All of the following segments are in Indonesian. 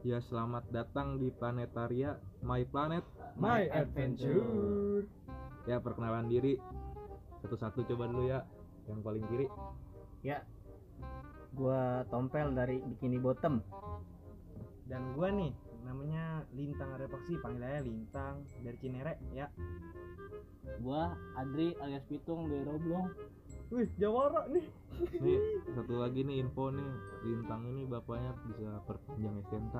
Ya selamat datang di Planetaria My Planet. My Adventure. Ya perkenalan diri satu-satu coba dulu ya. Yang paling kiri. Ya, gua Tompel dari Bikini Bottom. Dan gua nih namanya Lintang Repaksi, panggil aja Lintang dari Cinere ya. gua Adri alias Pitung dari Roblong Wih, Jawara nih. Nih satu lagi nih info nih Lintang ini bapaknya bisa perpanjang STNK.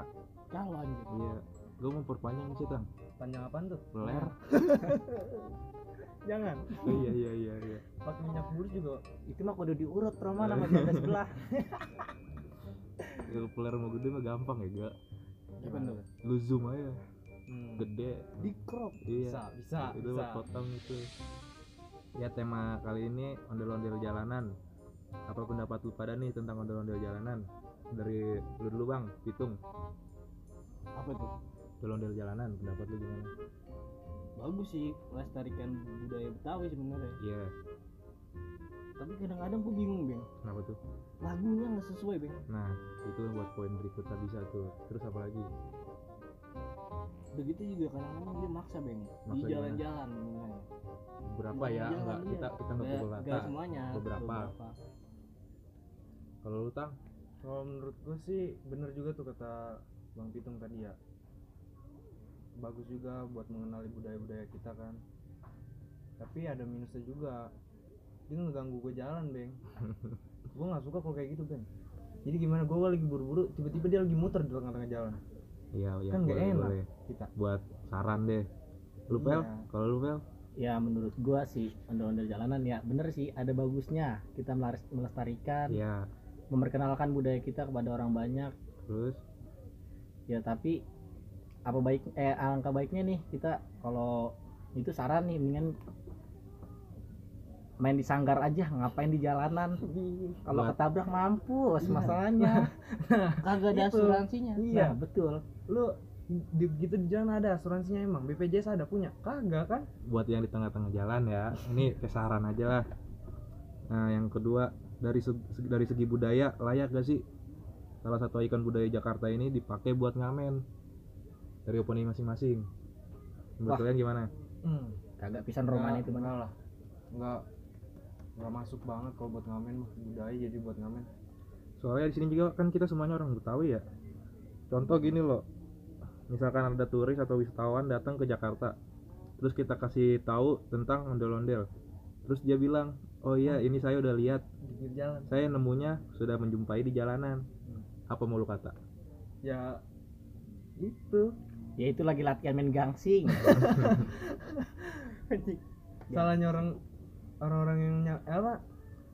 kalau anjir Iya. Gue mau perpanjang sih tang. Panjang apaan tuh? Peler. Jangan. Oh, iya iya iya iya. Pakai minyak bulus juga. Itu mah kudu diurut Roma nama beda sebelah. Kalau peler mau gede mah gampang ya gak. tuh Lu zoom aja. Hmm. Gede. Di crop. Iya. Bisa, bisa, itu bisa. potong itu ya tema kali ini ondel-ondel jalanan. Apa pendapat lu pada nih tentang ondel-ondel jalanan? Dari lu dulu bang hitung. Apa tuh? Ondel-ondel jalanan pendapat lu gimana? Bagus sih melestarikan budaya Betawi sebenarnya. Iya. Tapi kadang-kadang gua bingung bang kenapa tuh? Lagunya nggak sesuai bang nah itu buat poin berikutnya bisa tuh terus apa lagi begitu juga kadang-kadang dia maksa bang di jalan-jalan berapa ya enggak iya. kita kita nggak pukul rata semuanya beberapa. kalau lu tang Kalau menurut gua sih bener juga tuh kata Bang Pitung tadi ya. Bagus juga buat mengenali budaya-budaya kita kan. Tapi ada minusnya juga. Dia ngeganggu gue jalan, Beng. gue nggak suka kalau kayak gitu, Beng. Jadi gimana? Gue lagi buru-buru, tiba-tiba dia lagi muter di tengah-tengah jalan. Iya iya kan boleh enak boleh. kita. buat saran deh. Lu pel Iya. kalau lu pel Ya menurut gua sih ondel-ondel jalanan ya bener sih ada bagusnya. Kita melestarikan, iya. memperkenalkan budaya kita kepada orang banyak. terus? Ya tapi apa baik eh alangkah baiknya nih kita kalau itu saran nih mendingan main di sanggar aja ngapain di jalanan? Kalau Buat- ketabrak mampus Iya. masalahnya. Kagak ada Itu. asuransinya. Iya, nah, betul. Lu di, gitu di jalan ada asuransinya emang? BPJS ada punya? Kagak kan? Buat yang di tengah-tengah jalan ya ini kesaran aja lah. Nah yang kedua dari segi, dari segi budaya layak gak sih salah satu ikon budaya Jakarta ini dipakai buat ngamen? Dari opini masing-masing. Menurut kalian gimana? Hmm. kagak pisan roman itu enggak mana lah. Enggak enggak masuk banget kalau buat ngamen mah budaya jadi buat ngamen. Soalnya di sini juga kan kita semuanya orang Betawi ya. Contoh gini loh misalkan ada turis atau wisatawan datang ke Jakarta terus kita kasih tahu tentang ondel-ondel. Terus dia bilang oh iya ini saya udah lihat. Di pinggir jalan. Saya nemunya sudah menjumpai di jalanan. Apa mau lu kata? Ya itu. Ya itu lagi latihan main gangsing. Salahnya orang orang-orang yang ny- apa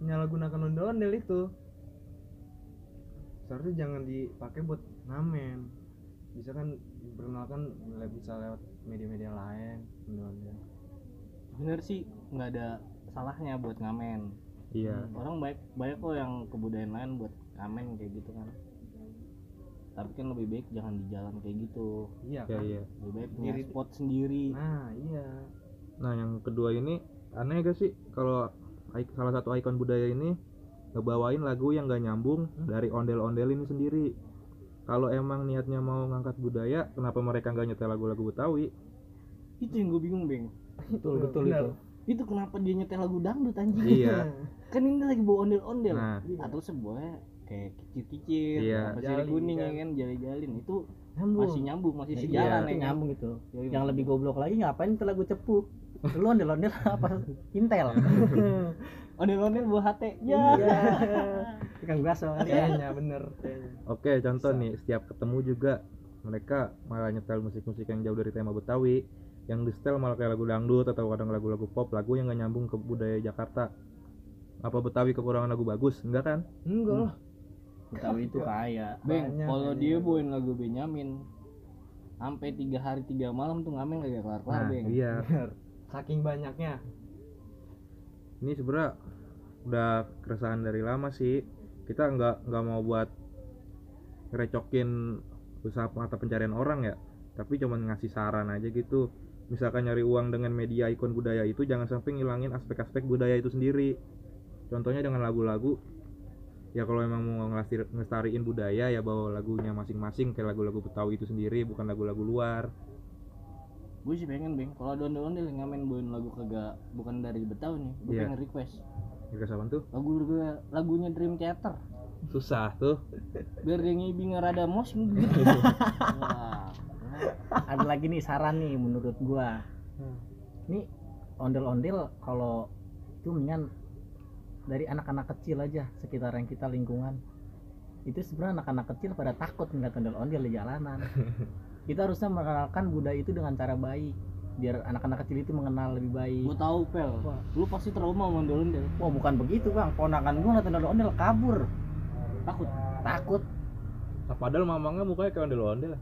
menyalahgunakan ondel-ondel itu. Seharusnya jangan dipakai buat ngamen. Bisa kan diperkenalkan bisa lewat media-media lain ondel-ondel bener sih nggak ada salahnya buat ngamen. Iya. Orang baik banyak kok yang kebudayaan lain buat ngamen kayak gitu kan. Tapi kan lebih baik jangan di jalan kayak gitu. Iya iya kan? iya. Lebih baik punya spot sendiri. Nah iya. Nah yang kedua ini aneh gak sih kalau salah satu ikon budaya ini ngebawain lagu yang gak nyambung dari ondel-ondel ini sendiri? Kalau emang niatnya mau ngangkat budaya kenapa mereka nggak nyetel lagu-lagu Betawi? Itu yang gue bingung beng betul betul Benar. itu. Itu kenapa dia nyetel lagu dangdut anjing? Iya. Kan ini lagi bawa ondel-ondel. Nah. Atau sebuah kayak kicir-kicir Iya. pasir kuning kan. ya kan? Jali-jalin itu nyambung. masih nyambung masih Ya, sejalan iya, ya kan? nyambung itu. Yoi. yang lebih goblok lagi ngapain itu lagu cepu lu ondel ondel apa? Intel. Ondel-ondel buah hati. Ya. Iya. Tukang ya kayaknya bener oke contoh nih setiap ketemu juga mereka malah nyetel musik-musik yang jauh dari tema Betawi yang di setel malah kayak lagu dangdut atau kadang lagu-lagu pop lagu yang gak nyambung ke budaya Jakarta. Apa Betawi kekurangan lagu bagus? Enggak kan? Enggak. Lah Betawi itu kaya. Beng Banyak. Kalau dia bawain lagu Benyamin sampai tiga hari tiga malam tuh ngamen gak kelar kelar nah beng. iya saking banyaknya. Ini sebenarnya udah keresahan dari lama sih. Kita nggak nggak mau buat ngerecokin usaha mata pencarian orang ya. Tapi cuman ngasih saran aja gitu. Misalkan nyari uang dengan media ikon budaya itu jangan sampai ngilangin aspek-aspek budaya itu sendiri. Contohnya dengan lagu-lagu. Ya kalau emang mau ngelestariin budaya ya bawa lagunya masing-masing kayak lagu-lagu Betawi itu sendiri bukan lagu-lagu luar gue sih pengen beng kalau ada ondel-ondel yang ngamen bawain lagu kagak bukan dari Betawi nih. Gue Iya. pengen request. Kira apaan tuh? Lagu lagunya Dream Theater. Susah tuh. Biar dia ngibing rada mos. Gitu Wah, ada lagi nih saran nih menurut gua. Hmm. nih ondel-ondel kalau itu mendingan dari anak-anak kecil aja sekitaran kita lingkungan. Itu sebenarnya anak-anak kecil pada takut ngeliat ondel-ondel di jalanan kita harusnya mengenalkan budaya itu dengan cara baik biar anak-anak kecil itu mengenal lebih baik. Gue tahu pel. Wah. lu pasti trauma sama ondel-ondel wah bukan begitu bang. Ponakan gua ngeliat ondel-ondel kabur. Takut? Takut. Nah, padahal mamangnya mukanya kayak ondel-ondel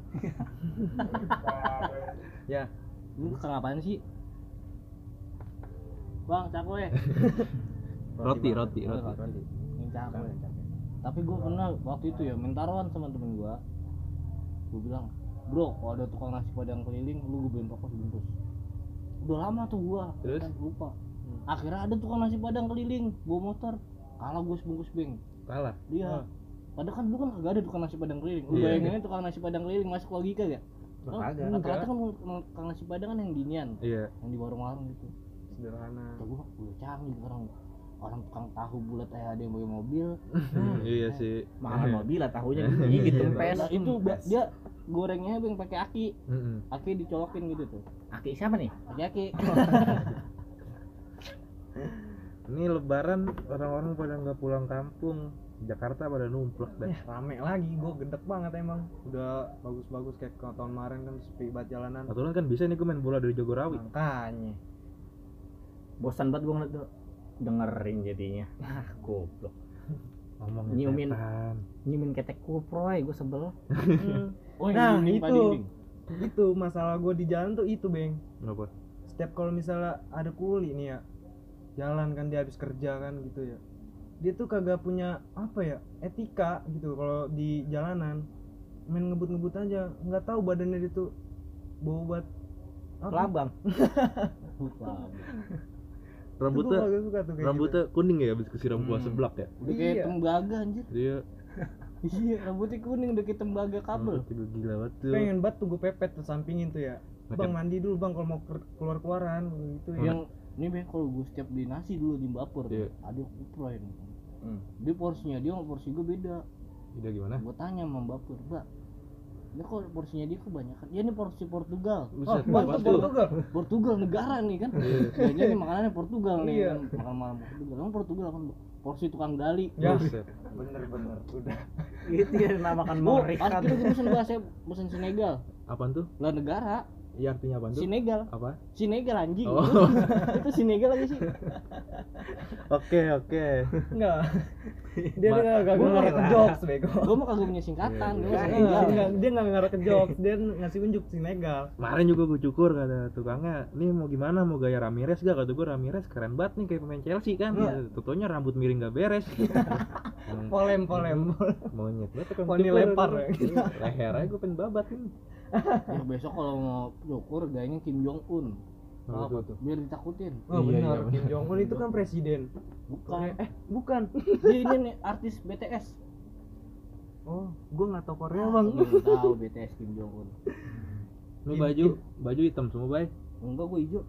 ya. Lu bukan apaan sih? Bang cakwe roti roti roti roti. yang cakwe tapi gue pernah waktu itu ya mentaruhan sama temen gue gue bilang bro kalau ada tukang nasi padang keliling lu gue beliin rokok sebungkus. Udah lama tuh gua. Terus? kan lupa. Akhirnya ada tukang nasi padang keliling bawa motor. Kalah gue sebungkus beng kalah? Dia padahal kan dulu kan kagak ada tukang nasi padang keliling. Lu Iya. bayanginnya tukang nasi padang keliling masuk logika gak Oh, Kagak. rata-rata kan tukang nasi padang kan yang ginian iya. Yang di warung-warung gitu. Sederhana. Kata gua udah canggih orang. Orang tukang tahu bulat aja ada yang bawa mobil. Iya sih. mahal mobil lah tahunya gitu. Pes Nah, itu ba- dia gorengnya bang pakai aki. Mm-mm. aki dicolokin gitu tuh. Aki siapa nih? Pakai aki. Ini lebaran orang-orang pada nggak pulang kampung. Jakarta pada numplek dah Eh, rame lagi gue gedek banget emang. Udah bagus-bagus kayak tahun kemarin kan sepi banget jalanan. Aturan kan bisa nih gue main bola dari Jagorawi makanya. Bosan banget gua ngeliat tuh. Dengerin jadinya. Ah goblok. Ngomong Nyiumin. nyimin ketek kuproy gue sebel oh Nah, yang dinding, itu. dinding. itu masalah gue di jalan tuh itu beng Kenapa? setiap kalau misalnya ada kuli nih ya jalan kan dia habis kerja kan gitu ya dia tuh kagak punya apa ya etika gitu kalau di jalanan main ngebut-ngebut aja nggak tahu badannya dia tuh bau buat labang. Rambutnya rambutnya kuning ya habis kesiram kuah Hmm. seblak ya. udah kayak Iya. tembaga anjir Dia iya rambutnya kuning udah kayak tembaga kabel rambutnya juga gila banget tuh. pengen banget tuh gue pepet tuh sampingin tuh ya Macam- bang mandi dulu bang kalau mau keluar keluaran gitu ya yang ini bang kalau gue setiap beli nasi dulu di Bapur Iya. ada kuproy nih Hmm. dia porsinya dia sama porsi gue beda Udah gimana? gue tanya sama Bapur mbak ini kok porsinya dia kebanyakan ya ini porsi Portugal Buset, tuh tuh? Portugal. Portugal negara nih kan kayaknya nih makanannya Portugal nih Iya. kan makan malam Portugal emang Portugal kan porsi tukang gali Ya. Bener-bener udah. Itu ya dinamakan Oh, pas mengerikan kira gue pesen bahasa pesen Senegal. Apaan tuh? lah negara Iya artinya apaan tuh? Senegal Apa? Senegal anjing Oh. itu Senegal lagi sih Oke oke. enggak dia Ma- nggak nggak boleh ngarah ke jokes bego gue mah kagak punya singkatan Iya, gue iya. Enggak, enggak, dia nggak ngarah ke jokes dia ngasih unjuk Senegal Kemarin juga gue cukur kata tukangnya, nih mau gimana mau gaya Ramirez gak? Kata gue Ramirez keren banget nih kayak pemain Chelsea kan. Iya. Tentunya rambut miring gak beres. Polem polem Monyet banget tukang Poni lempar gitu. Leher aja gue pengen babat nih. Ya, besok kalau mau cukur gayanya Kim Jong Un Apa tuh? biar ditakutin. Oh Iya, benar. iya, Kim Jong Un itu kan presiden. Bukan. Eh bukan. Dia ini nih artis BTS oh gue nggak tahu Korea bang. Lu nggak tahu BTS Kim Jong Un Ini baju baju hitam semua bay. enggak gue hijau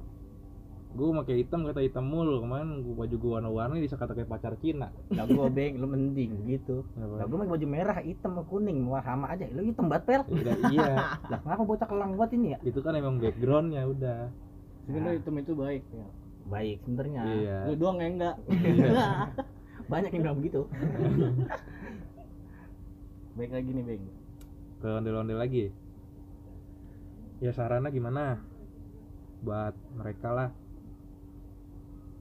Gue pakai hitam kata hitam mulu kemarin gua baju gue warna-warni bisa kata kayak pacar Cina. lah gue beng lu mending gitu lah gue pakai baju merah hitam kuning mau sama aja lu hitam banget pel Udah, iya, lah kenapa bocah kelang banget ini ya itu kan emang backgroundnya udah. sebenarnya hitam itu baik ya. baik sebenarnya Iya. lu doang yang enggak banyak yang bilang begitu baik lagi nih Beng Ke ondel-ondel lagi. Ya sarannya gimana? Buat mereka lah.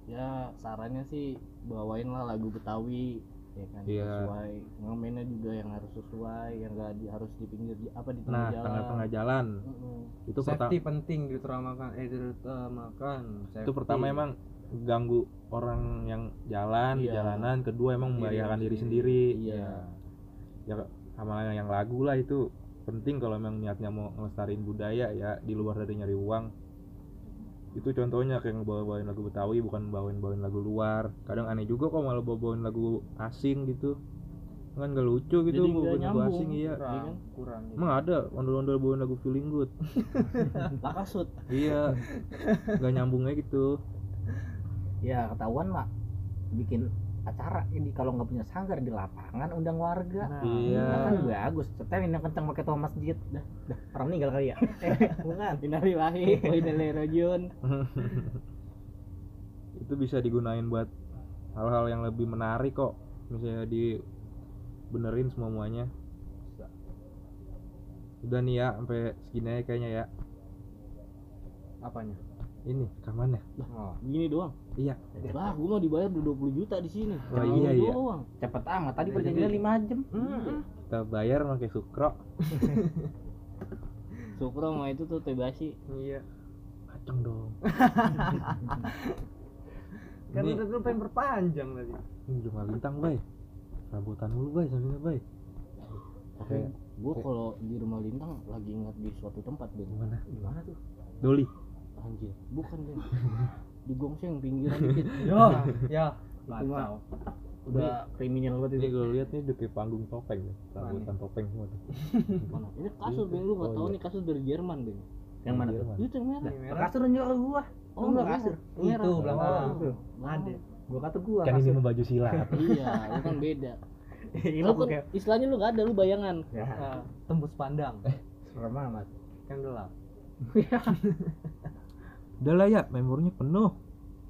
Ya sarannya sih bawain lah lagu Betawi ya kan Iya. sesuai ngamennya juga yang harus sesuai yang enggak di, harus di pinggir apa di tengah Nah, jalan tengah-tengah jalan. Mm-mm. Itu pertama safety penting diutamakan eh diutamakan itu pertama emang ganggu orang yang jalan di Iya. jalanan, kedua emang Diri membahayakan diri sendiri. sendiri. iya Ya sama yang lagu lah itu penting kalau emang niatnya mau ngelestariin budaya ya di luar dari nyari uang. Itu contohnya kayak ngebawa-bawain lagu Betawi bukan bawain-bawain lagu luar. Kadang aneh juga kok malah bawa-bawain lagu asing gitu. kan gak lucu gitu Jadi bukan lagu nyambung. asing iya Iya kurang kan? kurang gitu. emang ada ondel-ondel bawain lagu feeling good lakasut iya gak nyambungnya gitu ya ketahuan mak bikin acara ini kalau nggak punya sanggar di lapangan undang warga. Nah, iya. Nah, kan bagus. Setelin yang kencang pakai toa masjid. Dah, dah orang meninggal kali ya? Eh, bukan. Inari wahid wa inali rajun itu bisa digunain buat hal-hal yang lebih menarik kok. Misalnya di benerin semua muanya udah nih ya sampai segini aja kayaknya ya. Apanya ini rekamannya. Oh. gini doang. Iya. Lah gua mau dibayar udah 20 juta di sini. Wah, Gini iya, iya. doang. Cepet amat tadi Jadi- perjanjian lima jam. Kita bayar pakai sukro. Sukro sama itu tuh tebasi iya. Kacang dong. Kan ini udah lu pengen perpanjang tadi. ini rumah bintang bay. Rambutan dulu bay sambil bay. Tapi Oke. gua kalau di rumah lintang lagi ingat di suatu tempat Ben gimana? Gimana tuh? Doli anjir bukan Ben di gongseng pinggiran dikit. Yo ya. Itu mah udah kriminal banget ini itu. gue lihat nih kayak panggung topeng nih. Rambutan topeng semua tuh. Mana? Ini kasur Ben lu nggak Oh, tahu iya. nih kasur dari Jerman Ben yang mana tuh? Itu yang merah. Kasur nyuruh gua. Oh, enggak kasur. itu belakang. Oh. tuh ada. Gua kata gua kan ini baju silat. Iya lu kan beda. Lu kan kayak istilahnya lu gak ada lu bayangan. Ya tembus pandang. Serem amat kan gelap udah lah ya memorinya penuh.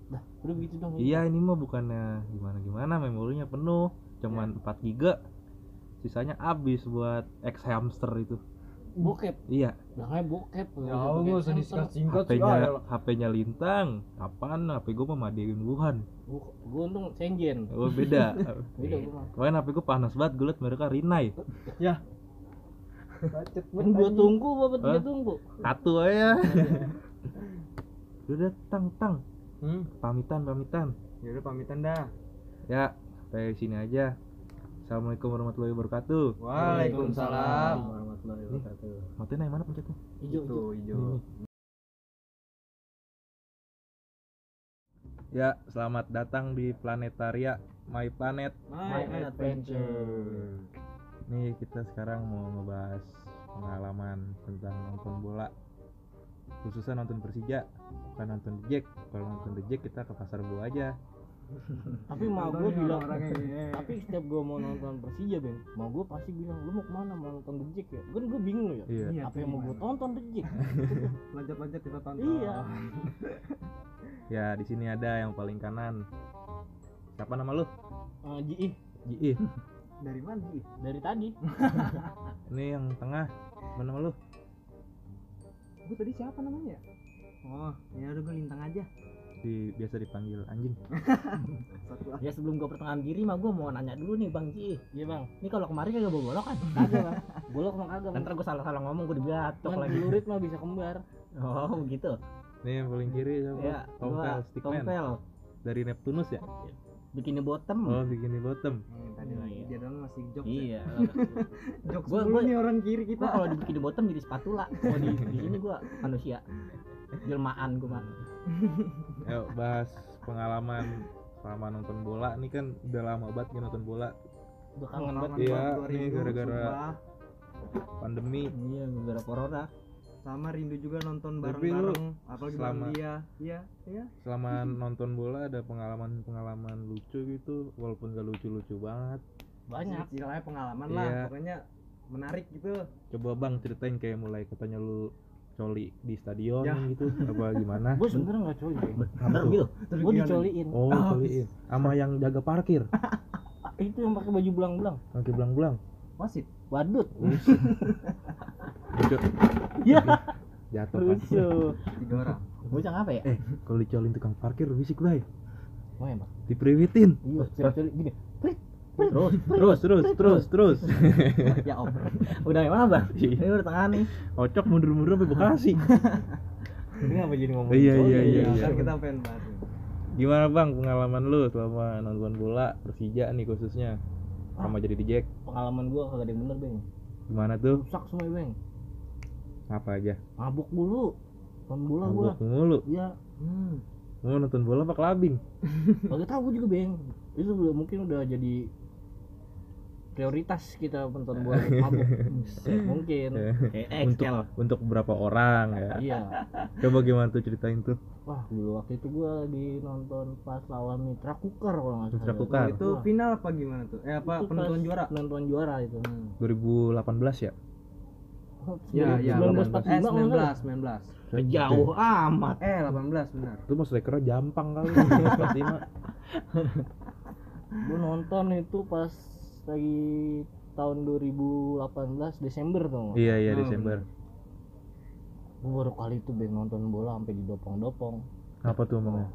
Dah udah begitu dong iya ini mah bukannya gimana gimana memorinya penuh. Cuman 4 giga sisanya habis buat X hamster itu. Bokep. Iya. Namanya bokep. Ya nggak usah disingkat singkat sih HP-nya ah, HP-nya lintang kapan HP gue mah Madein Wuhan. Gua, gua untung senjen oh beda. Beda gua mah. Kemarin HP gue panas banget gue liat mereka Rinai. Bacet kan apa tiga Hah? tungku satu aja udah tang tang. Hmm? Pamitan pamitan. Ya udah pamitan dah. Ya sampai sini aja. Assalamualaikum warahmatullahi wabarakatuh. Waalaikumsalam. Warahmatullahi wabarakatuh. Matiin yang mana pencetnya? Hijau itu hijau. hijau. Ini. Ya, selamat datang di Planetaria My Planet. my adventure. Nih kita sekarang mau ngebahas pengalaman tentang nonton bola. Khususnya nonton Persija, bukan nonton The Jack. Kalau nonton The Jack kita ke pasar buah aja. tapi mau gua Contohnya bilang gini. tapi setiap gua mau nonton Persija bang mau gua pasti bilang lu mau ke mana mau nonton The Jack ya kan gua bingung ya Iya. Iya, apa yang mau gua tonton The Jack lanjut-lanjut kita tonton Iya. Ya, di sini ada yang paling kanan. Siapa nama lu? Eh, Ji Ji. dari mana sih dari tadi Ini yang tengah. Mana nama lu? gue tadi siapa namanya oh ya udah gue lintang aja. Di, biasa dipanggil anjing. satu. Ya sebelum gua pertengahan diri mah gua mau nanya dulu nih bang Ji. Iya bang. Ini kalau kemarin kagak bawa golok kan? Kagak bang. Bolok mah kagak ntar gua salah salah ngomong gua dibatok lagi. celurit mah bisa kembar. Oh begitu Nih yang paling kiri siapa? ya Tompel, Stickman. tompel. Dari Neptunus ya? bikinnya bottom. Oh, bikin di bottom. Hmm, tadi Hmm, lagi iya. dia doang masih jok iya. Jok Gua- gua- nih orang kiri kita. kalau dibikin di bottom jadi spatula. Kalau di di sini gua manusia jelmaan gua mah Yuk bahas pengalaman selama nonton bola. Nih kan udah lama banget nih nonton bola. Udah kangen banget Iya, nih rindu, gara-gara- pandemi. Iya gara corona. Sama rindu juga nonton bareng-bareng apalagi bareng selama- dia iya iya. Selama nonton bola ada pengalaman-pengalaman lucu gitu walaupun gak lucu-lucu banget. Banyak. Istilahnya pengalaman Iya. lah pokoknya menarik gitu. Coba bang ceritain kayak mulai katanya lu coli di stadion Ya. gitu apa gimana? Gue sebenernya nggak coli gitu gue dicoliin. Oh coliin sama yang jaga parkir? Itu yang pakai baju belang-belang. Pakai belang-belang? Wasit badut Lucu. Iya. jatuh kan? Lucu tiga orang. Bocah apa ya? Eh kalau dicolin tukang parkir bisik bay. Oh ya bang? Dipriwitin. Iya gini terus terus terus terus terus ya om udah yang mana bang Iya. ini udah tengah nih Ocok mundur-mundur sampai Bekasi. ini apa jadi ngomong Iya, iya, ya? iya, iya. kan kita pengen nih. Gimana bang pengalaman lu selama nonton bola Persija nih khususnya sama jadi di Jack? pengalaman gue kagak ada yang bener bang Gimana tuh? rusak semua bang Apa aja? mabuk dulu nonton bola Mabuk mulu. iya hmm. Mau nonton bola apa clubbing? kagak tahu juga bang itu udah mungkin udah jadi prioritas kita penonton bola mabuk. Mungkin. Kayak untuk untuk berapa orang ya. Iya. Coba gimana tuh ceritain tuh? Wah dulu waktu itu gua lagi nonton pas lawan Mitra Kukar kalau nggak Mitra salah. Kukar. itu Wah, final apa gimana tuh? Eh apa itu penentuan juara? penentuan juara itu. 2018 ya? Ya ya 1945 eh, kalau nggak salah. 19 19 jauh amat. Eh 18 benar. Itu mas strikernya jampang kali 45 gua nonton itu pas lagi tahun 2018 Desember tuh iya iya Hmm. Desember. Gua baru kali itu beng nonton bola sampai didopong-dopong. Apa tuh emangnya?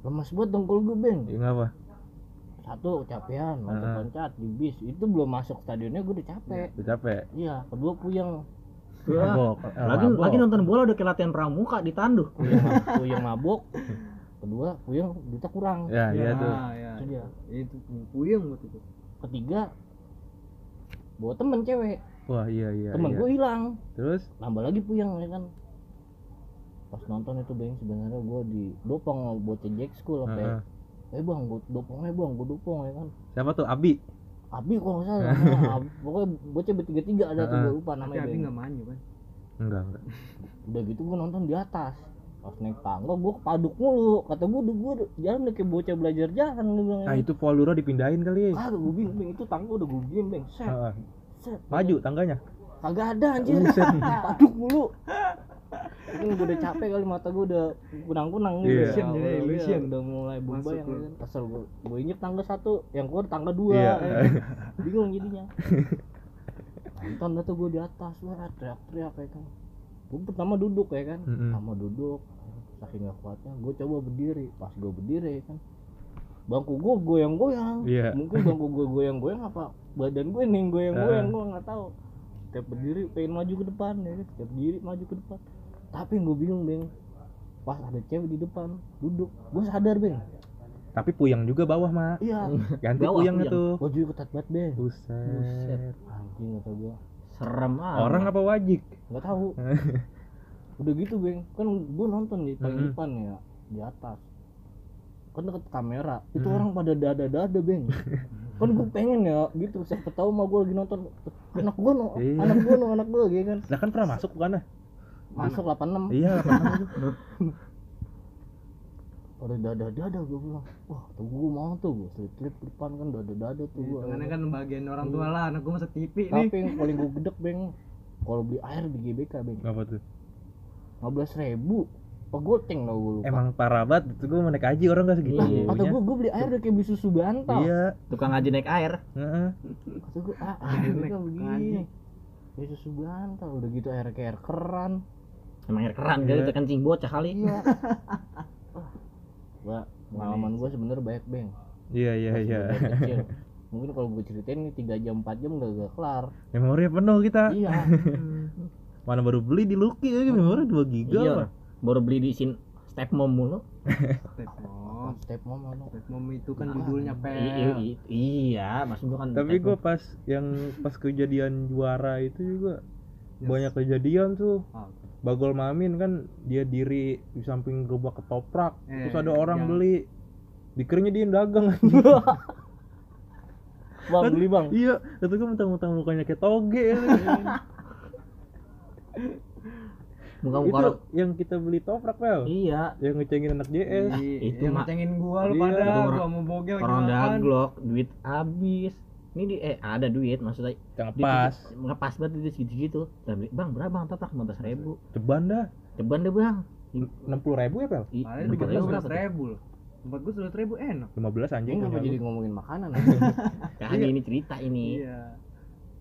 Lemas banget dengkul gue beng ya ngapa? Satu kecapean Heeh. loncat-loncat di bis. Itu belum masuk stadionnya gue udah capek. Udah capek? Iya kedua puyeng. Mabok. Lagi Mabok. lagi nonton bola udah kayak latihan pramuka ditanduh puyeng mab- puyeng mabok. Kedua puyeng duitnya kurang. Ya iya tuh. ya. Itu dia. Itu puyeng buat itu ketiga bawa temen cewek. Wah iya iya temen iya. gue hilang. Terus? Nambah lagi puyeng ya kan? Pas nonton itu bang sebenarnya gue di dopong bocah Jack School apa ya? Heeh. eh bang gue dopong eh bang gue dopong ya kan? Siapa tuh? Abi? Abi kalau nggak salah. Pokoknya bocah bertiga tiga ada tuh Heeh. gue lupa namanya Abi nggak maju kan enggak enggak. Udah gitu gue nonton di atas pas naik tangga gue kepaduk mulu kata gue udah gue jalan udah kayak bocah belajar jalan gue bilang ah itu Paul Dura dipindahin kali kagak gue bingung Bang. itu tangga udah gue bikin bang set Heeh. set maju tangganya kagak ada anjir paduk mulu mungkin gue udah capek kali mata gue udah kunang-kunang gitu Iya. Illusion jadi, Iya, illusion. udah mulai lu. kan kesel gue gue injek tangga satu yang keluar tangga dua Iya. ya kan. bingung jadinya nonton tuh gue di atas wah teriak-teriak ya kan gue pertama duduk ya kan? Mm-mm. pertama duduk saking gak kuatnya gue coba berdiri. Pas gue berdiri ya kan? Bangku gue goyang-goyang. Iya. mungkin bangku gue goyang-goyang apa? Badan gue nih yang goyang-goyang Ah. gue nggak tahu. Setiap berdiri pengen maju ke depan ya kan? Setiap berdiri maju ke depan. Tapi gue bingung beng pas ada cewek di depan duduk. Gue sadar beng tapi puyang juga bawah mak iya. Ganti Bawah puyangnya puyang. tuh. Baju ketat banget beng buset. Anjing kata gue serem amat. Orang apa wajik? Nggak tahu. Udah gitu beng kan gue nonton di paling Mm-mm. depan ya di atas. Kan deket kamera. Itu Mm. orang pada dada dada beng kan gue pengen ya gitu. Siapa tahu mah gue lagi nonton. Anak gue no Iya. anak gue no anak gue gitu kan. Nah kan pernah masuk bukan masuk 86 iya pernah itu. Pada dada dada gue bilang. Wah tuh gue mau tuh gue slip slip depan kan dada dada tuh gue Hitungannya kan bagian orang tua lah anak gue masuk TV nih. Tapi yang paling gue gedek beng kalau beli air di GBK beng. Apa tuh? 15 ribu. Apa goceng tau gue lupa. Emang parah banget itu gue mau naik haji orang gak segitu. Iya. kata gue gue beli air udah kayak beli susu bantal. Iya. Tukang ngaji naik air. Heeh. kata gue ah Air naik kan begini. Ya susu bantal. Udah gitu air kayak air keran. Emang air keran Iya. kali itu kencing bocah kali. Iya gua pengalaman gue sebenarnya banyak beng. Iya iya iya. gua mungkin kalau gue ceritain ini tiga jam 4 jam gak, gak kelar. Memori penuh kita? Iya. Mana baru beli di Lucky aja memori 2 giga iya. apa? Baru beli di sin step mom mulu. Step mom. Step mama lo Step mom itu kan judulnya I- pel iya maksud gua kan tapi gue pas yang pas kejadian juara itu juga Yes. banyak kejadian tuh. Ah, Bagol Mamin kan dia diri di samping gerobak ketoprak Eh, terus ada orang yang- beli. Dikiranya dia yang dagang. Bang beli bang. iya itu gue mentang-mentang mukanya kayak toge. Ya. muka itu muka yang kita beli toprak pel iya. Yang ngecengin anak JS Iya, itu yang ngecengin gua lu Iya, pada gua mau bogel orang daglok duit habis ini di eh ada duit maksudnya yang Di- pas ngepas banget itu segitu gitu bang berapa? Bang toprak 15 ribu. Ceban dah. Ceban deh bang. Enam puluh ribu ya pel? I, Paling bikin ribu seratus tuh? ribu loh. Tempat gua seratus ribu enak. lima belas anjing kenapa punya jadi ngomongin makanan Kagak ini cerita ini. Iya.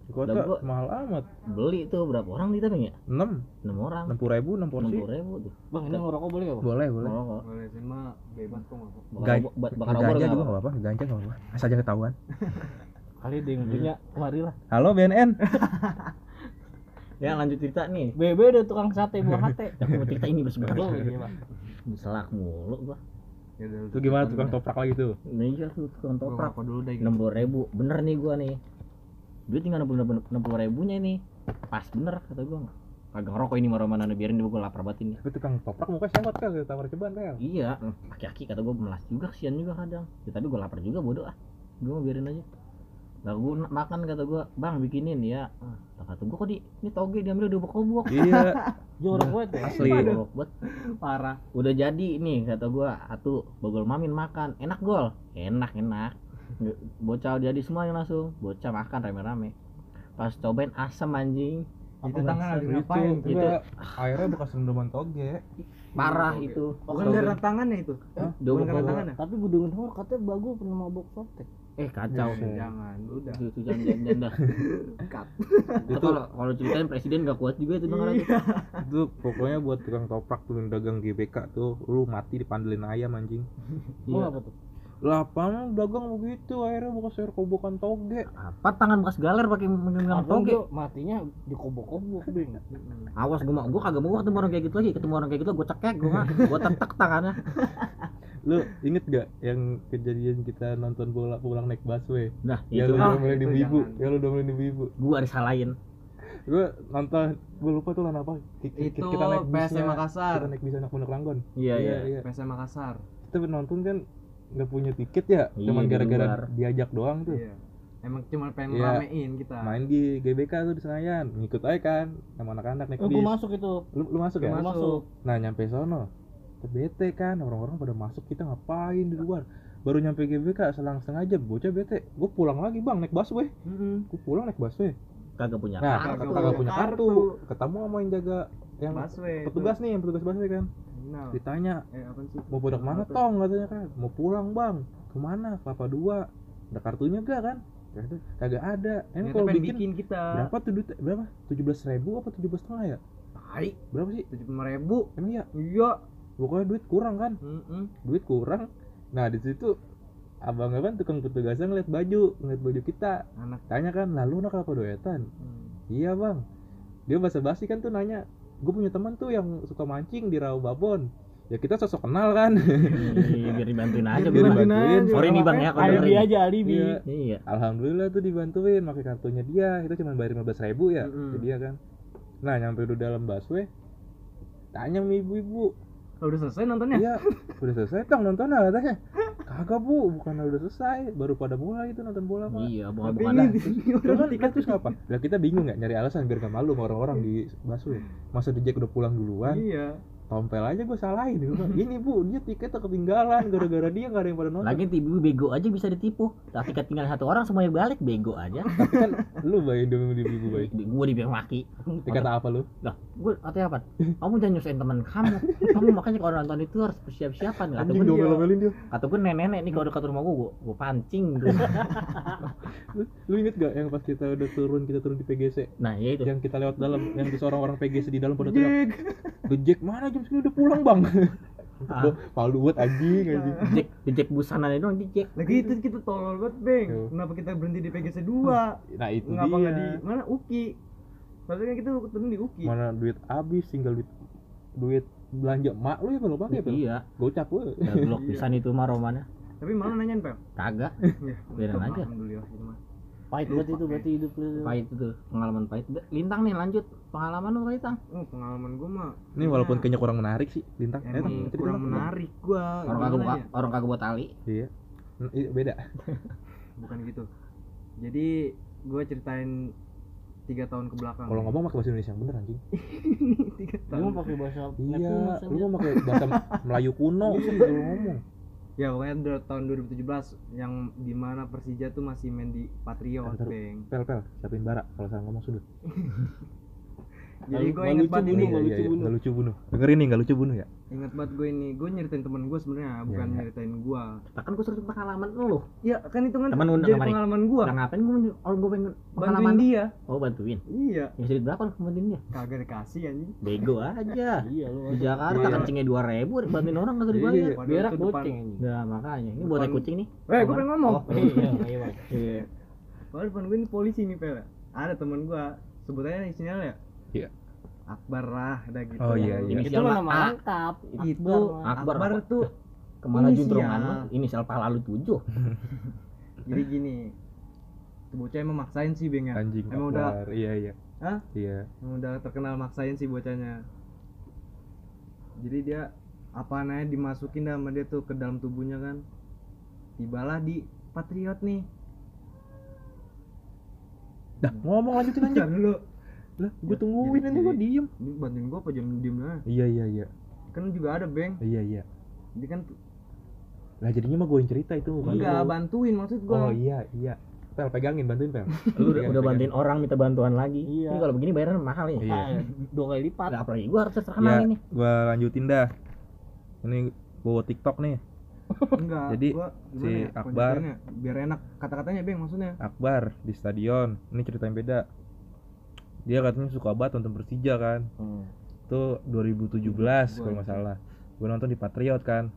Kota Udah gua- mahal amat. beli tuh berapa orang di tapi ya enam. 6 orang. Enam puluh ribu enam porsi 60 ribu tuh. Bang ini ngerokok boleh gak bang? Boleh boleh. Ngerokok. Boleh mah bebas kok nggak bakar obor- nggak juga apa? nggak apa-apa ganja nggak apa-apa. Asal jangan ketahuan kali ada yang punya kemari lah. Halo BNN ya lanjut cerita nih. BB udah tukang sate buah hate aku mau cerita ini bersebut Oh, iya, selak mulu gua. Ya udah, itu gimana tukang toprak lagi tuh? Ini iya tuh tukang toprak. ngerokok dulu deh. gitu. enam puluh ribu. Bener nih gua nih. Duit tinggal enam puluh ribunya ini. Pas bener kata gua. Kagak ngerokok ini marah mana biarin dulu gua lapar banget ini. Tapi tukang toprak muka senggot kan tawar ceban pel iya aki-aki kata gua melas juga kesian juga kadang. Ya, tapi gua lapar juga bodoh ah. Gua mau biarin aja Nah, gue makan kata gue, bang bikinin ya. Ah, kata gue kok di ini toge diambil udah bokobok. iya jorok banget ya asli Bokobok banget. parah Udah jadi nih kata gue, atuh bogol mamin makan, enak gol, enak enak. Bocah jadi semua yang langsung, bocah makan rame-rame. Pas cobain asam anjing, itu tangan lagi itu ngapain Itu- airnya bekas rendaman toge parah itu. bukan karena tangannya itu Hah? bukan bokobok. tangannya tapi gue denger denger katanya bagus pernah mabok sotek Eh kacau. Buset. jangan udah Itu, jangan jangan jangan dah. cut Itu kalau ceritain presiden gak kuat juga itu dengar aja. itu pokoknya buat tukang toprak tuh yang dagang GBK tuh lu mati dipandelin ayam anjing Gua Iya. apa tuh lah apa dagang begitu akhirnya bekas air kobokan toge Apa tangan bekas galer pakai megang Abang toge? matinya dikobok-kobok bing Awas gua mah gua kagak mau ketemu orang kayak gitu lagi. Ketemu orang kayak gitu gua cekek gua mah. Gua tetek tangannya. lu inget gak yang kejadian kita nonton bola pulang naik busway? Nah, ya itu lu Ah, domelin itu ibu-ibu. jangan. ya lu domelin ibu-ibu. Gua disalahin. gue nonton gue lupa tuh lawan apa. Ki- ki- itu kita naik PSM bisnya Makassar. Kita naik bis anak Pondok Ranggon. Iya, iya. iya PSM Makassar. Kita nonton kan nggak punya tiket ya. Iya, cuman di gara-gara diajak doang tuh. Iya. Emang cuma pengen Iya. ramein kita. Main di GBK tuh di Senayan. Ngikut aja kan sama anak-anak naik Oh, bis. gue masuk itu. Lu, lu masuk ya? Gua masuk. Nah nyampe sono. kita bete kan orang-orang pada masuk kita ngapain di luar? Baru nyampe GBK selang setengah jam bocah bete. Gue pulang lagi bang naik busway. Mm-mm. gue pulang naik busway. Kagak punya nah kartu. kagak kagak punya kartu. ketemu sama yang jaga yang busway petugas nih yang petugas busway kan. Nah, ditanya eh apa sih? Mau pada mana tong? katanya kan. Mau pulang bang. Ke mana? Kelapa dua. Ada kartunya gak kan? Kagak- ada. Emang kalau bikin, bikin kita. berapa tuh duit? Berapa? tujuh belas ribu apa tujuh belas setengah ya? Tai. Berapa sih? Tujuh puluh ribu. Emang ya iya pokoknya duit kurang kan Mm-mm. duit kurang nah di situ abang kan tukang petugasnya ngeliat baju ngeliat baju kita anak tanya kan lalu nak kelapa duetan hmm. iya bang dia basa basi kan tuh nanya gue punya teman tuh yang suka mancing di rawa babon ya kita sosok kenal kan Iya, biar dibantuin aja Biar gua. dibantuin. Sorry nih Bang ya kalau alibi aja alibi Iya. Iya. Alhamdulillah tuh dibantuin pakai kartunya dia kita cuma bayar 15 ribu ya Mm-mm. ke dia kan nah nyampe udah dalam busway tanya sama ibu-ibu Oh, udah selesai nontonnya? Iya udah selesai tong nonton katanya kagak bu bukan udah selesai baru pada mulai itu nonton bola pak. Iya, bukan bukan. ini Terus udah kan tiket terus ngapa? Lah kita bingung nggak nyari alasan biar gak malu sama orang-orang di busway. Masa Jack udah pulang duluan, iya tompel aja gue salahin. Bilang, Ini bu, dia tiketnya ketinggalan gara-gara dia gak ada yang pada nonton. Lagi tibu bego aja bisa ditipu. Tapi ketinggalan satu orang semuanya balik bego aja. Tapi kan lu bayi demi di ibu bayi. Gua dibilang maki. Dikata apa lu? Lah, gue katanya apa? Kamu jangan nyusahin teman kamu. Kamu makanya kalau nonton itu harus persiap-siapan. Kata Anjing gue, domel-domelin dia. kata gue nenek-nenek nih kalau dekat rumah gue, gue, gue pancing. Lu, lu inget gak yang pas kita udah turun kita turun di PGC Nah, ya itu. yang kita lewat dalam yang di seorang orang PGC di dalam pada teriak Jack mana jam segini udah pulang bang. Ah. Palu buat anjing anjing. Jack, Jack busana itu doang di Jack. lagi itu kita tolol banget beng. Yo. kenapa kita berhenti di PGC 2 nah itu nggak di mana? Uki. Maksudnya kita turun di Uki. Mana duit habis tinggal duit duit belanja mak lu ya kalau pakai pel Iya, gocap gue ya blok pisan itu mah romannya. tapi mana nanyain pel Kagak, ya Biarin aja. alhamdulillah itu mah pahit banget itu berarti hidup lu pahit itu, pengalaman pahit. Lintang nih lanjut. Pengalaman lu Lintang. oh pengalaman gua mah ini walaupun kayaknya kurang menarik sih lintang. Eh, cerita kurang dong. menarik gua. Orang kagak ya? orang kagak buat tali. iya. Hmm, iya, beda. Bukan gitu. Jadi gua ceritain tiga tahun ke belakang. Kalau ngomong pakai bahasa Indonesia yang bener anjing. Tiga lu tahun. mau pakai bahasa iya lu mau pakai bahasa Melayu kuno. Sih kalau ngomong ya pokoknya tahun 2017 yang di mana Persija tuh masih main di Patriot beng pel pel siapin bara kalau salah ngomong sudut jadi gue inget lucu banget bunuh, ini nggak iya, lucu iya, bunuh. nggak lucu bunuh dengerin nih nggak lucu bunuh ya inget banget gue ini gue nyeritain temen gue sebenarnya bukan iya. nyeritain gue Kan gue suruh pengalaman lu. ya kan itu kan Temen jadi kemarin. pengalaman gue Nah, ngapain gue orang gue pengen bantuin dia Oh bantuin. iya Ya sedikit berapa lu bantuin dia? kagak dikasih anjing Bego aja. iya lu Di Jakarta Iya. kencingnya dua ribu, bantuin orang kagak Iya. dibayar. Goceng anjing Nah makanya, ini buat kucing nih. eh gue pengen ngomong Oh, iya iya. Iya. Padahal depan gue ini polisi nih pel ada temen gue sebutannya inisial ya Iya. Akbar lah udah gitu Oh, iya, iya. itu mah lengkap itu Akbar Akbar, tuh Ke mana juntrungan? Inisial pala lu tujuh. jadi gini tuh bocah emang maksain sih beng ya. Anjing emang udah iya iya. Hah? iya. Emang udah terkenal maksain sih bocahnya. Jadi dia apa namanya dimasukin sama dia tuh ke dalam tubuhnya kan. Tibalah di Patriot nih. Dah ngomong lanjutin aja dulu lah gue Ya, tungguin ini gue jadi- diem. Ini bantuin gua apa jam diem aja iya iya iya. Kan juga ada beng. Iya iya. Jadi kan lah jadinya mah gue yang cerita itu bukan enggak lu. bantuin maksud gua. Oh iya iya. Pel pegangin bantuin pel. Lu udah, udah bantuin orang minta bantuan lagi. Iya. ini kalau begini bayaran mahal nih Iya. Ah, dua kali lipat. Lah, apalagi gua harus terkenal ya ini gue lanjutin dah. Ini bawa tiktok nih. Enggak Jadi, gua si gimana ya, Akbar- biar enak kata-katanya beng maksudnya. Akbar di stadion. Ini cerita yang beda dia katanya suka banget nonton Persija kan? Hmm. itu 2017 kalau nggak salah. Gue nonton di Patriot kan?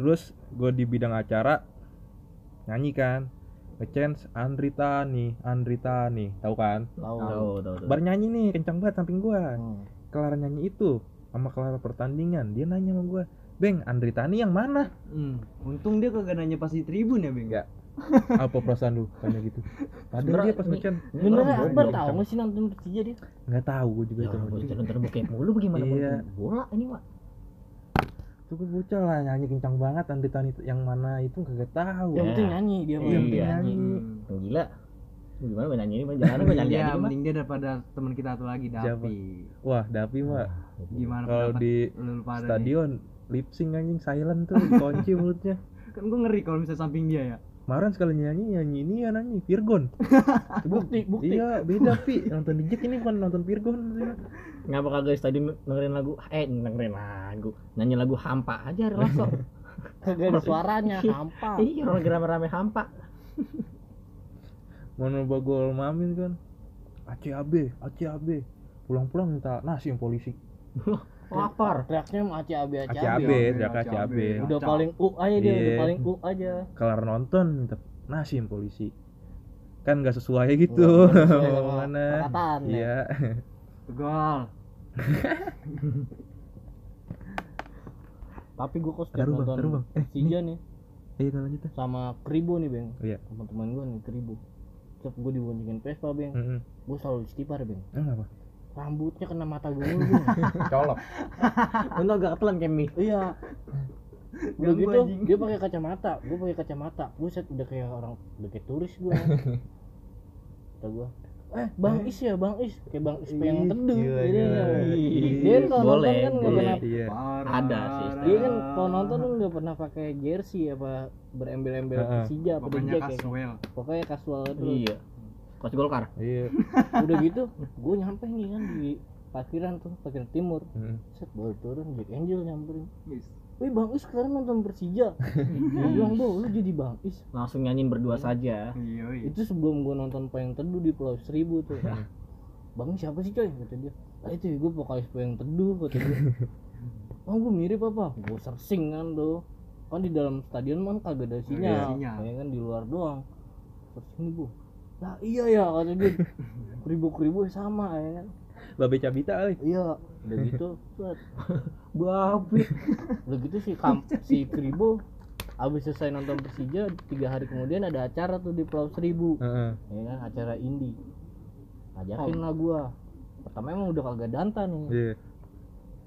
Terus gue di bidang acara nyanyi kan? Ngechance Andri Tani Andri Tani. Tahu kan? Tahu. Tahu bar nyanyi nih kencang banget samping gua. Hmm. kelar nyanyi itu sama kelar pertandingan. Dia nanya sama gua Beng Andri Tani yang mana? Hmm. untung dia kagak nanya pas di tribun ya beng? Enggak. Apa perasaan lu? Tanya gitu. Padahal Sebenernya dia pas ngechance bener Akbar tahu nggak sih nonton Persija dia? Nggak tahu gua juga Ya, itu bocah nonton bokep mulu bagaimana Iya. bola ini mah tuh gua bocah lah nyanyi kencang banget Andri Tani itu. Yang mana itu kagak tahu. Yang Ya. penting nyanyi dia mah. Iya, yang penting Iya. nyanyi Hmm. Gila. Gimana gua nyanyi? Ini mah jalanan gua nyanyi Iya, aja mah. mending dia daripada teman kita satu lagi? Dapi. wah Dapi mah. Gimana kalau di stadion lip sync anjing silent tuh dikunci mulutnya. Kan gua ngeri kalau misalnya samping dia ya. Kemarin sekali nyanyi nyanyi ini ya nyanyi Virgon. Bukti bukti. iya beda pi. Nonton di Jack ini bukan nonton Virgon. Ngapa kagak di stadion dengerin lagu eh dengerin lagu nyanyi lagu hampa aja relaxo kagak ada suaranya hampa. Iya orang rame-rame hampa. Mana bagol mamin kan. ACAB ACAB pulang-pulang minta nasi yang polisi lapar. teriaknya mah aci abi aci abi teriak ACAB udah paling u aja dia udah Iya. paling u aja. Kelar nonton minta nasi yang polisi. Kan nggak sesuai gitu. Sama mana? ya. iya. Tegal. tapi gua kok setiap Bang, nonton taruh, Bang. Eh, Persija nih iya kan lanjut sama Kribo nih beng. Iya. Teman-teman gua nih Kribo. Setiap gua diboncengin Vespa beng. Mm-mm. gua selalu istighfar beng. Emang apa rambutnya kena mata beng colok. Untuk agak ketelan Kemi. Iya. Udah gitu anjing. dia pakai kacamata. Gua pakai kacamata. Buset udah kayak orang udah kayak turis gua. Kata gua eh bang is ya bang is? Kayak bang is pengen Ih, teduh. gila, Jadi, gila. dia kan kalau Boleh, nonton kan nggak pernah iya. Ada sih, dia kan kalau nonton tuh nggak pernah pakai jersey apa berembel-embel. Persija apa ya casual. pokoknya casual terus iya coach Golkar. Iya. Udah gitu gue nyampe nih kan di parkiran tuh parkiran timur. Mm. set baru turun Jack Angel nyamperin. Wis. Wih Bang Is sekarang nonton Persija. Gue bilang bro lu jadi Bang Is. Langsung nyanyiin berdua saja. Iya, iya. Itu sebelum gue nonton Payung Teduh di Pulau Seribu tuh. Bang Is siapa sih coy? Kata dia. Ah itu gue vokalis Payung Teduh kata dia. Oh gue mirip apa? Gue searching kan tuh Kan di dalam stadion kan kagak ada sinyal. Sinyal. Ya kan di luar doang. Searching gue Lah iya ya kata dia. Kribo-kribo sama ya kan. Babe cabita kali. Iya Udah gitu set. babi udah gitu si kam si Kribo abis selesai nonton Persija tiga hari kemudian ada acara tuh di Pulau Seribu. Heeh. ya kan acara indie ajakin lah gua. Pertama emang udah kagak danta nih. Iya.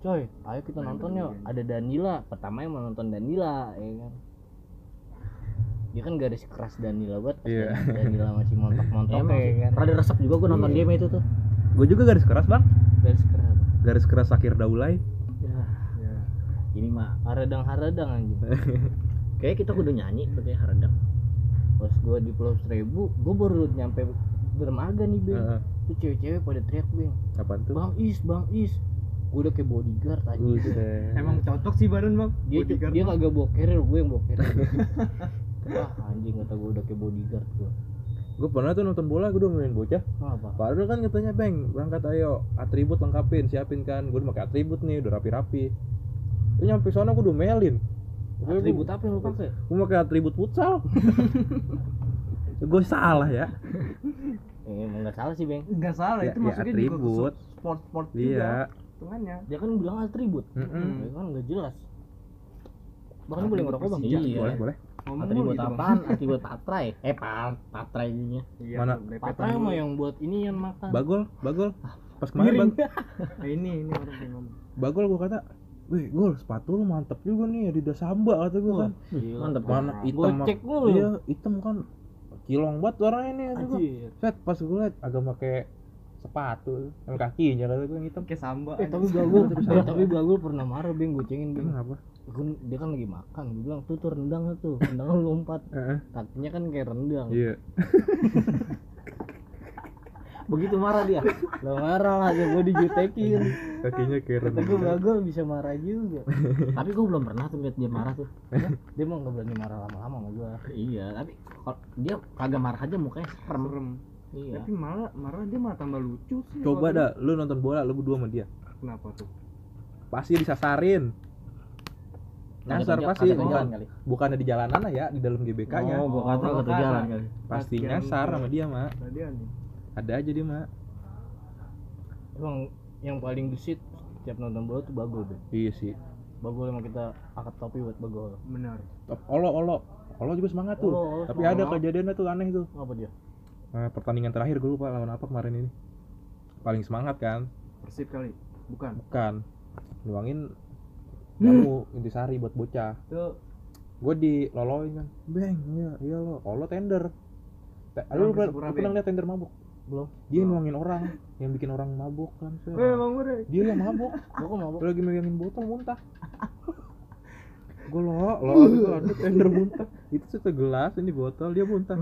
Coy ayo kita nonton yuk. Ada Danila pertama emang nonton Danila ya kan dia kan garis keras Danila banget pas Iya. Danila masih montok-montok ya kan? Rada resep juga gue nonton dia mah itu tuh. Gue juga garis keras bang. Garis keras garis keras akhir daulay. Ya. Iya. ini mah haradang haradang anjing kayak kita kudu nyanyi kayak haradang. Pas gua di Pulau Seribu gua baru nyampe dermaga nih beng Heeh. tuh cewek-cewek pada teriak beng apaan tuh? Bang Is, Bang Is. Gue udah kayak bodyguard aja. Emang cocok sih badan bang. dia Bodyguard dia kagak bawa carrier, gue yang bawa carrier. Wah anjing kata gue udah kayak bodyguard gue. gue pernah tuh nonton bola gue udah main bocah Apa? Padahal kan katanya beng berangkat ayo atribut lengkapin siapin kan gue udah pakai atribut nih udah rapi-rapi Terus nyampe sana gue udah melin Atribut apa yang lu pakai? gue pakai atribut futsal gue salah ya Eh, emang nggak salah sih beng. Enggak salah Ya- itu ya juga ke atribut. sport-sport juga. iya Hitungannya. Dia kan bilang atribut. Mm-mm. Ya kan nggak jelas. Bahkan boleh ngerokok bang. Iya. boleh boleh Ngomong atribut gitu, apaan atribut patrai eh pa patrai ininya Iya, Mana? dulu. mah yang buat ini yang makan. bagol bagol pas kemarin bag, Nah, ini ini orang yang ngomong. bagol gue kata Wih, gol sepatu lu mantep juga nih Adidas Samba kata gue kan. Gila. mantep Mana Gua hitam cek mulu. Iya, hitam kan. kilong banget warnanya ini gua. Anjir. set pas gue liat agak pakai sepatu sama kakinya kata gue yang hitam. Kayak samba eh tapi bagul eh, tapi bagul pernah marah beng gue cengin beng kenapa? Gua- dia kan lagi makan gue bilang tuh tuh rendang tuh. Rendang lu lompat. Heeh. kakinya kan kayak rendang. Iya. Begitu marah dia. lo marah lah dia gue dijutekin. Kakinya kayak kata gue bisa marah juga. Tapi gue belum pernah tuh lihat dia marah tuh. dia emang gak berani marah lama-lama sama gue iya, tapi dia kagak marah aja mukanya serem. serem Iya. tapi malah marah dia malah tambah lucu sih coba dah lu nonton bola lu berdua sama dia. Kenapa tuh? Pasti disasarin. Nyasar pasti. bukan kali. bukannya di jalanan lah ya di dalam GBK nya Oh, gua kata Oh, kata kata. jalan kali. pasti nyasar sama dia mak ada aja dia mak emang yang paling gesit setiap nonton bola tuh bagul beng iya sih. Bagul emang kita angkat topi buat bagul benar. Olo olo. Olo juga semangat tuh. Olo, olo tapi semangat. ada kejadiannya tuh aneh tuh. Apa dia Nah, pertandingan terakhir gue lupa lawan apa kemarin ini paling semangat kan persib kali bukan bukan nuangin kamu intisari buat bocah tuh gue diloloin kan beng iya iya lo oh lo tender Te- Emang lu, pernah- liat tender mabuk belum dia Belum. nuangin orang yang bikin orang mabuk kan Set. eh bang gue dia yang mabuk gua kok mabuk lagi megangin botol muntah gue lo lo itu ada tender muntah itu segelas ini botol dia muntah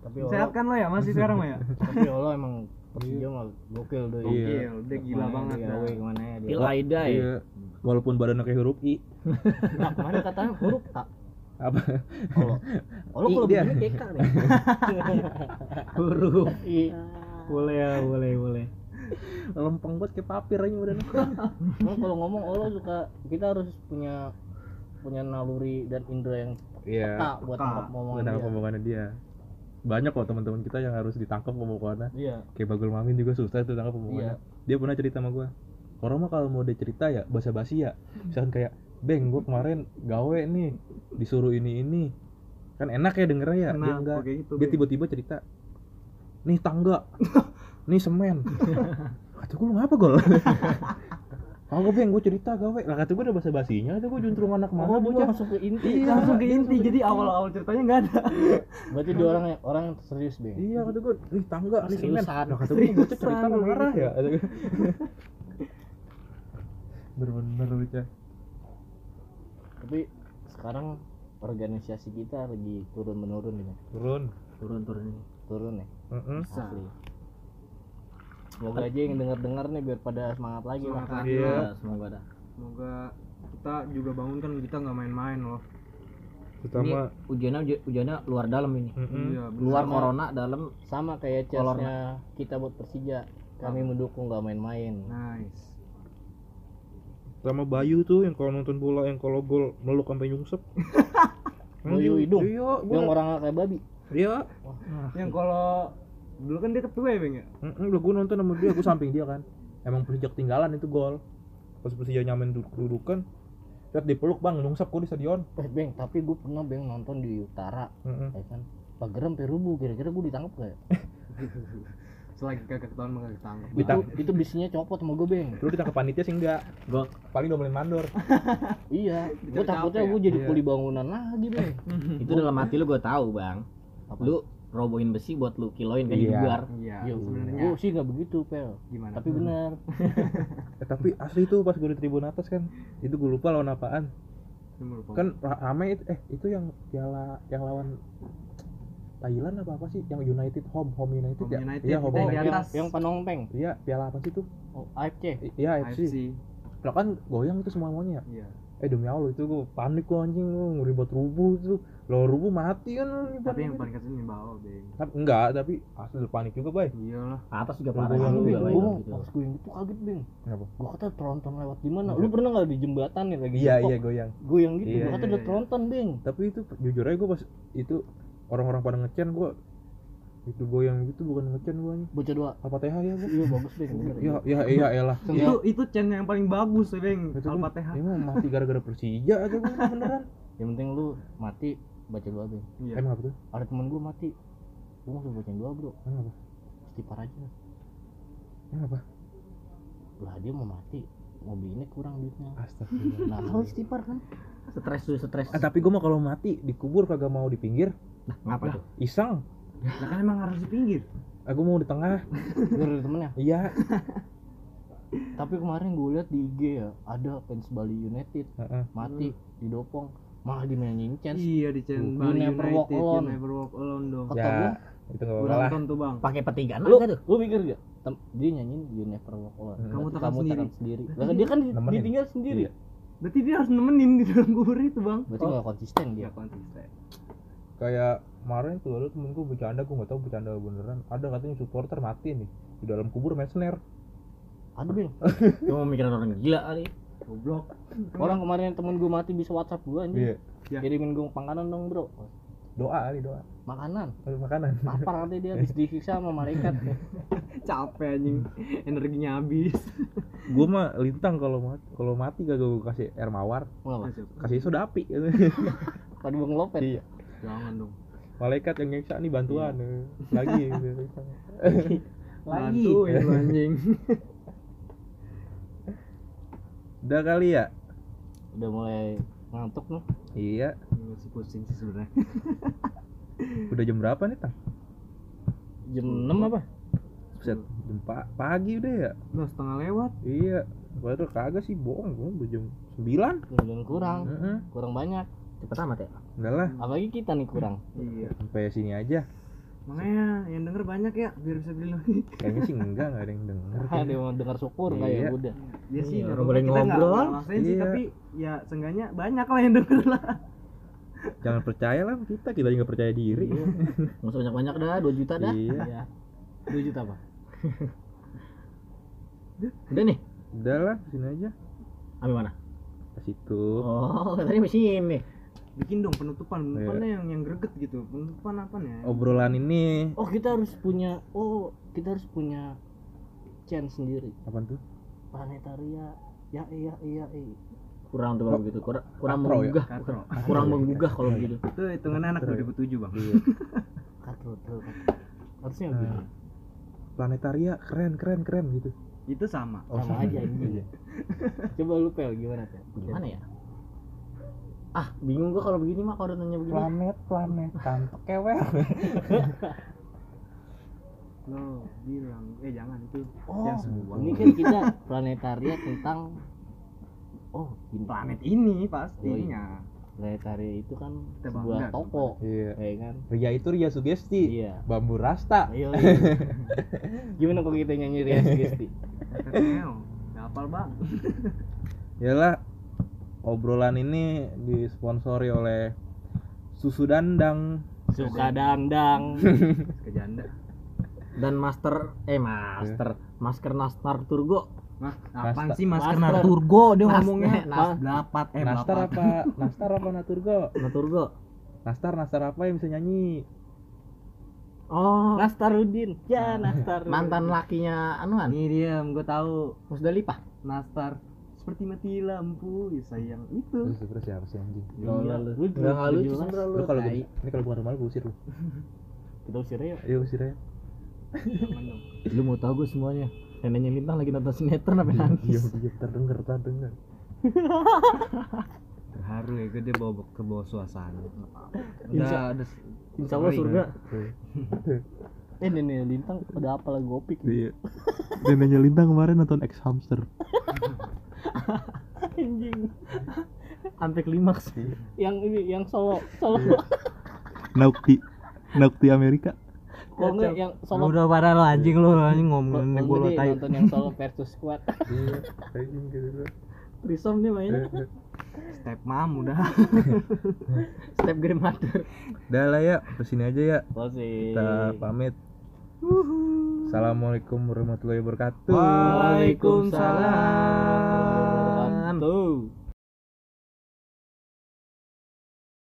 tapi sehat kan lo ya masih sekarang lo ya tapi Olo emang Persija mah gokil deh Iya. Gokil, dia gila banget dah. ke mana ya dia Til Aida ya. iya walaupun badannya kayak huruf i nah, kemarin katanya huruf A apa Olo I kalau dia. begini TK nih Huruf. I Boleh ya, boleh, boleh. lempeng banget kayak papir aja badannya Emang kalau ngomong Olo suka kita harus punya punya naluri dan indera yang iya. buat omongan Benar dia. omongannya dia. Banyak kok teman-teman kita yang harus ditangkap omongannya. Iya. kayak Bagul Mamin juga susah tuh tangkap omongannya. Dia pernah cerita sama gua orang mah kalau mau dia cerita ya basa basi ya. Misalkan kayak beng gua kemarin gawe nih disuruh ini ini. Kan enak ya dengernya ya dia Kenapa enggak gitu dia tiba-tiba cerita nih tangga nih semen. Kata gua lu ngapa gol Kagak beng, gue cerita gawe Lah kata gue udah basa basinya, itu gue juntrung anak mana Oh, bocah langsung ke inti. Iya, langsung ke inti jadi awal-awal ceritanya nggak ada Berarti dia orang yang orang yang serius, Bang. Iya kata gue, nih tangga, nih semen Seriusan. Lah kata gue bocah cerita marah ya. Bener-bener bocah Tapi sekarang organisasi kita lagi turun menurun nih. Turun Turun turun ini. Turun nih. Heeh. Asli. Semoga aja yang denger-dengar nih biar pada semangat lagi lah. Semangat lagi Iya. lah. Ya, semoga ada. semoga kita juga bangun kan kita nggak main-main loh Ini Terutama ujiannya uji- ujiannya luar dalam ini. mm-mm. iya Luar Sama. corona, dalam Sama kayak chestnya kita buat Persija. Kami mendukung gak main-main. nice sama Bayu tuh yang kalau nonton bola yang kalau gol meluk sampai nyungsep. Bayu hidung? Iya, Yang orang kayak babi. Iya. yang kalau dulu kan dia ketua ya bang ya Heeh, udah gua nonton sama dia, gua samping dia kan. Emang Persija ketinggalan itu gol. Pas Persija nyamain duduk dudukan, lihat dipeluk bang, nyungsep gua di stadion. Eh, Bang, tapi gue pernah Bang nonton di utara, Heeh. ya kan. Pageram perubu, kira-kira gue ditangkap gak ya? selagi kagak ketahuan mah kagak itu itu bisinya copot sama gue beng Lu ditangkap panitia sih enggak. gua Paling domelin mandor. iya gue takutnya ya? gue jadi Iya. kuli bangunan lagi beng itu dalam hati lu gua tahu, Bang. Apa? Lu robohin besi buat lu kiloin kan di Iya. luar. iya sebenarnya gue sih nggak begitu pel gimana tapi benar Eh, tapi asli tuh pas gua di tribun atas kan, itu gua lupa lawan apaan. Lupa. Kan ra- rame itu eh itu yang piala yang lawan Thailand apa apa sih? Yang United Home Home United Home ya? United, Iya Home yang di United. atas. yang panongpeng Iya, piala apa sih tuh? oh, AFC Iya AFC. AFC Lah kan goyang itu semuanya. iya Eh demi Allah itu gua panik gua anjing gua ngeri buat rubuh itu. Lo rubuh mati kan. tapi yang paling kesel nih bawah bang Tapi enggak, tapi asli udah panik juga, Bay. iyalah Atas juga parah lu, juga. Bang, gue gitu. pas gue yang itu kaget beng Kenapa? gue kata tronton lewat di mana Iya. lu pernah nggak di jembatan nih lagi Iya, iya goyang. gue yang gitu Iya, gue kata iya, udah iya. tronton beng Tapi itu jujur aja gua pas itu orang-orang pada ngecen gua itu goyang gitu bukan ngecen gua nih. baca doa Al-Fatihah ya gua. iya bagus beng bener. Ya, ya, iya, elah. itu itu channel yang paling bagus ya gua- al-fatihah Ini mah mati gara-gara Persija aja gua beneran. yang penting lu mati baca doa beng iya Emang apa tuh? ada temen gue mati gue langsung bacain doa bro Emang apa? istighfar aja Emang apa? lah dia mau mati mobilnya kurang duitnya Astagfirullah. nah kalau istighfar kan Stres tuh, stres. Ah, tapi gua mah kalau mati dikubur kagak mau di pinggir, Nah, ngapa tuh? iseng Lah kan emang harus di pinggir. aku mau di tengah biar ada temennya iya tapi kemarin gue lihat di IG ya ada fans Bali United Heeh. mati di dopong malah dinyanyiin chance Iya di You channel Bali never United, walk alone. Never walk alone dong. Kata ya itu nggak Gue apa-apa tuh bang. Pakai petigan lu enggak tuh? lu mikir gak Tem- dia nyanyiin you never walk alone Hmm. Kamu tekan sendiri. sendiri Lah, dia kan Nemenin. ditinggal sendiri Iya. Berarti dia harus nemenin di dalam kubur itu bang. berarti nggak konsisten dia Iya konsisten. Kayak kemarin tuh ada temenku bercanda aku nggak tahu bercanda beneran. Ada katanya supporter mati nih di dalam kubur main snare ada bil Cuma mikirin orang gila kali. Goblok. orang kemarin temen gue mati bisa WhatsApp gue anjing. Iya. Ya. kirimin gue makanan dong bro. Doa kali doa. Makanan? Aduh, makanan. Lapar nanti dia habis disiksa sama malaikat? Capek anjing. Energinya habis. gue mah lintang kalau mati kalau mati kagak gue kasih air mawar. Kasih soda api. Tadi bang lopet? Iya Jangan dong. malaikat yang nyiksa nih bantuan eh. lagi Lagi. Bantuin anjing. udah kali ya udah mulai ngantuk nih iya Masih pusing sih sebenarnya. udah jam berapa nih tang jam 6 apa Buset, jam pa- pagi udah ya Udah setengah lewat. iya baru kagak sih bohong gue udah jam sembilan Kemudian kurang Heeh. kurang banyak Cepet amat ya. Enggak lah apalagi kita nih kurang Iya. sampai sini aja Makanya yang denger banyak ya biar bisa beli lagi. kayaknya sih enggak nggak ada yang denger ada yang mau dengar syukur nggak ya Iya. udah Ya sih, Iya, nggak orang boleh ngobrol. maksain sih, Iya. tapi ya seenggaknya banyak lah yang denger lah. jangan percaya lah kita kita juga percaya diri Nggak usah banyak-banyak dah, 2 juta dah. iya iya 2 juta apa Udah nih. udah lah sini aja Ambil mana? ke situ Oh, tadi mesin nih. Bikin dong penutupan, Iya. penutupannya yang yang greget gitu. Penutupan apa ya? obrolan ini oh kita harus punya oh kita harus punya chance sendiri apa tuh planetaria ya iya iya iya Kurang tuh kalau begitu. Kurang kurang Katro ya? menggugah. Katro. Kurang menggugah kalau begitu. Itu hitungannya anak Katro ya? 2007 bang. iya katro katro harusnya Nah, gitu planetaria keren keren keren gitu Itu sama. sama aja ini Iya. coba lu pel gimana pel Gimana ya? Ah, bingung gua kalau begini mah kalau udah nanya begini. planet planet kantok kewel Lo bilang, eh jangan itu. oh yang sebuah. ini kan kita planetaria tentang oh ini planet ini pastinya. planetaria itu kan Kita sebuah bangga toko iya ya kan Ria itu Ria Sugesti iya bambu rasta ayo gimana kok kita nyanyi Ria Sugesti Teteo. Gak hafal bang. Yalah obrolan ini disponsori oleh susu dandang. Suka dandang. Kejanda. Dan master eh master, masker Nastar Turgo. Mas, apaan sih masker Masker. Naturgo dia Nas- ngomongnya? eh, nas- Blapat, eh nastar apa? Nastar apa naturgo Naturgo. nastar nastar apa yang bisa nyanyi? Oh, Nastarudin. Ya Nastar mantan lakinya anuan. Ini dia, gue tahu. Musdalifah. Nastar seperti mati lampu, ya sayang itu. terus terus siapa sih anjing Iya, lu lu jelas. sebenernya lu. lu kalau ini kalau bukan rumah lu gua usir lu kita usir ya ayo usir dong. Lu mau tahu gue semuanya. Neneknya Lintang lagi nonton sinetron apa diam nangis. diam terdengar terdengar Terharu ya, gue dia bawa ke bawah suasana. Insya- Udah, ada Insya Allah surga. eh nenek lintang udah apa lagi gopik iya neneknya lintang kemarin nonton X hamster anjing. Sampai klimaks. yang ini yang solo solo. Naukti Naukti Amerika. Kalau enggak yang solo? Udah pada lo anjing lu anjing ngomongin enggak gue lo tai. nonton yang solo versus squad iya anjing gitu Trisom dia mainnya. Step mam udah. Step grandmother. udah lah ya ke sini aja ya. Closing. Kita pamit Assalamualaikum warahmatullahi wabarakatuh Waalaikumsalam. Tuh.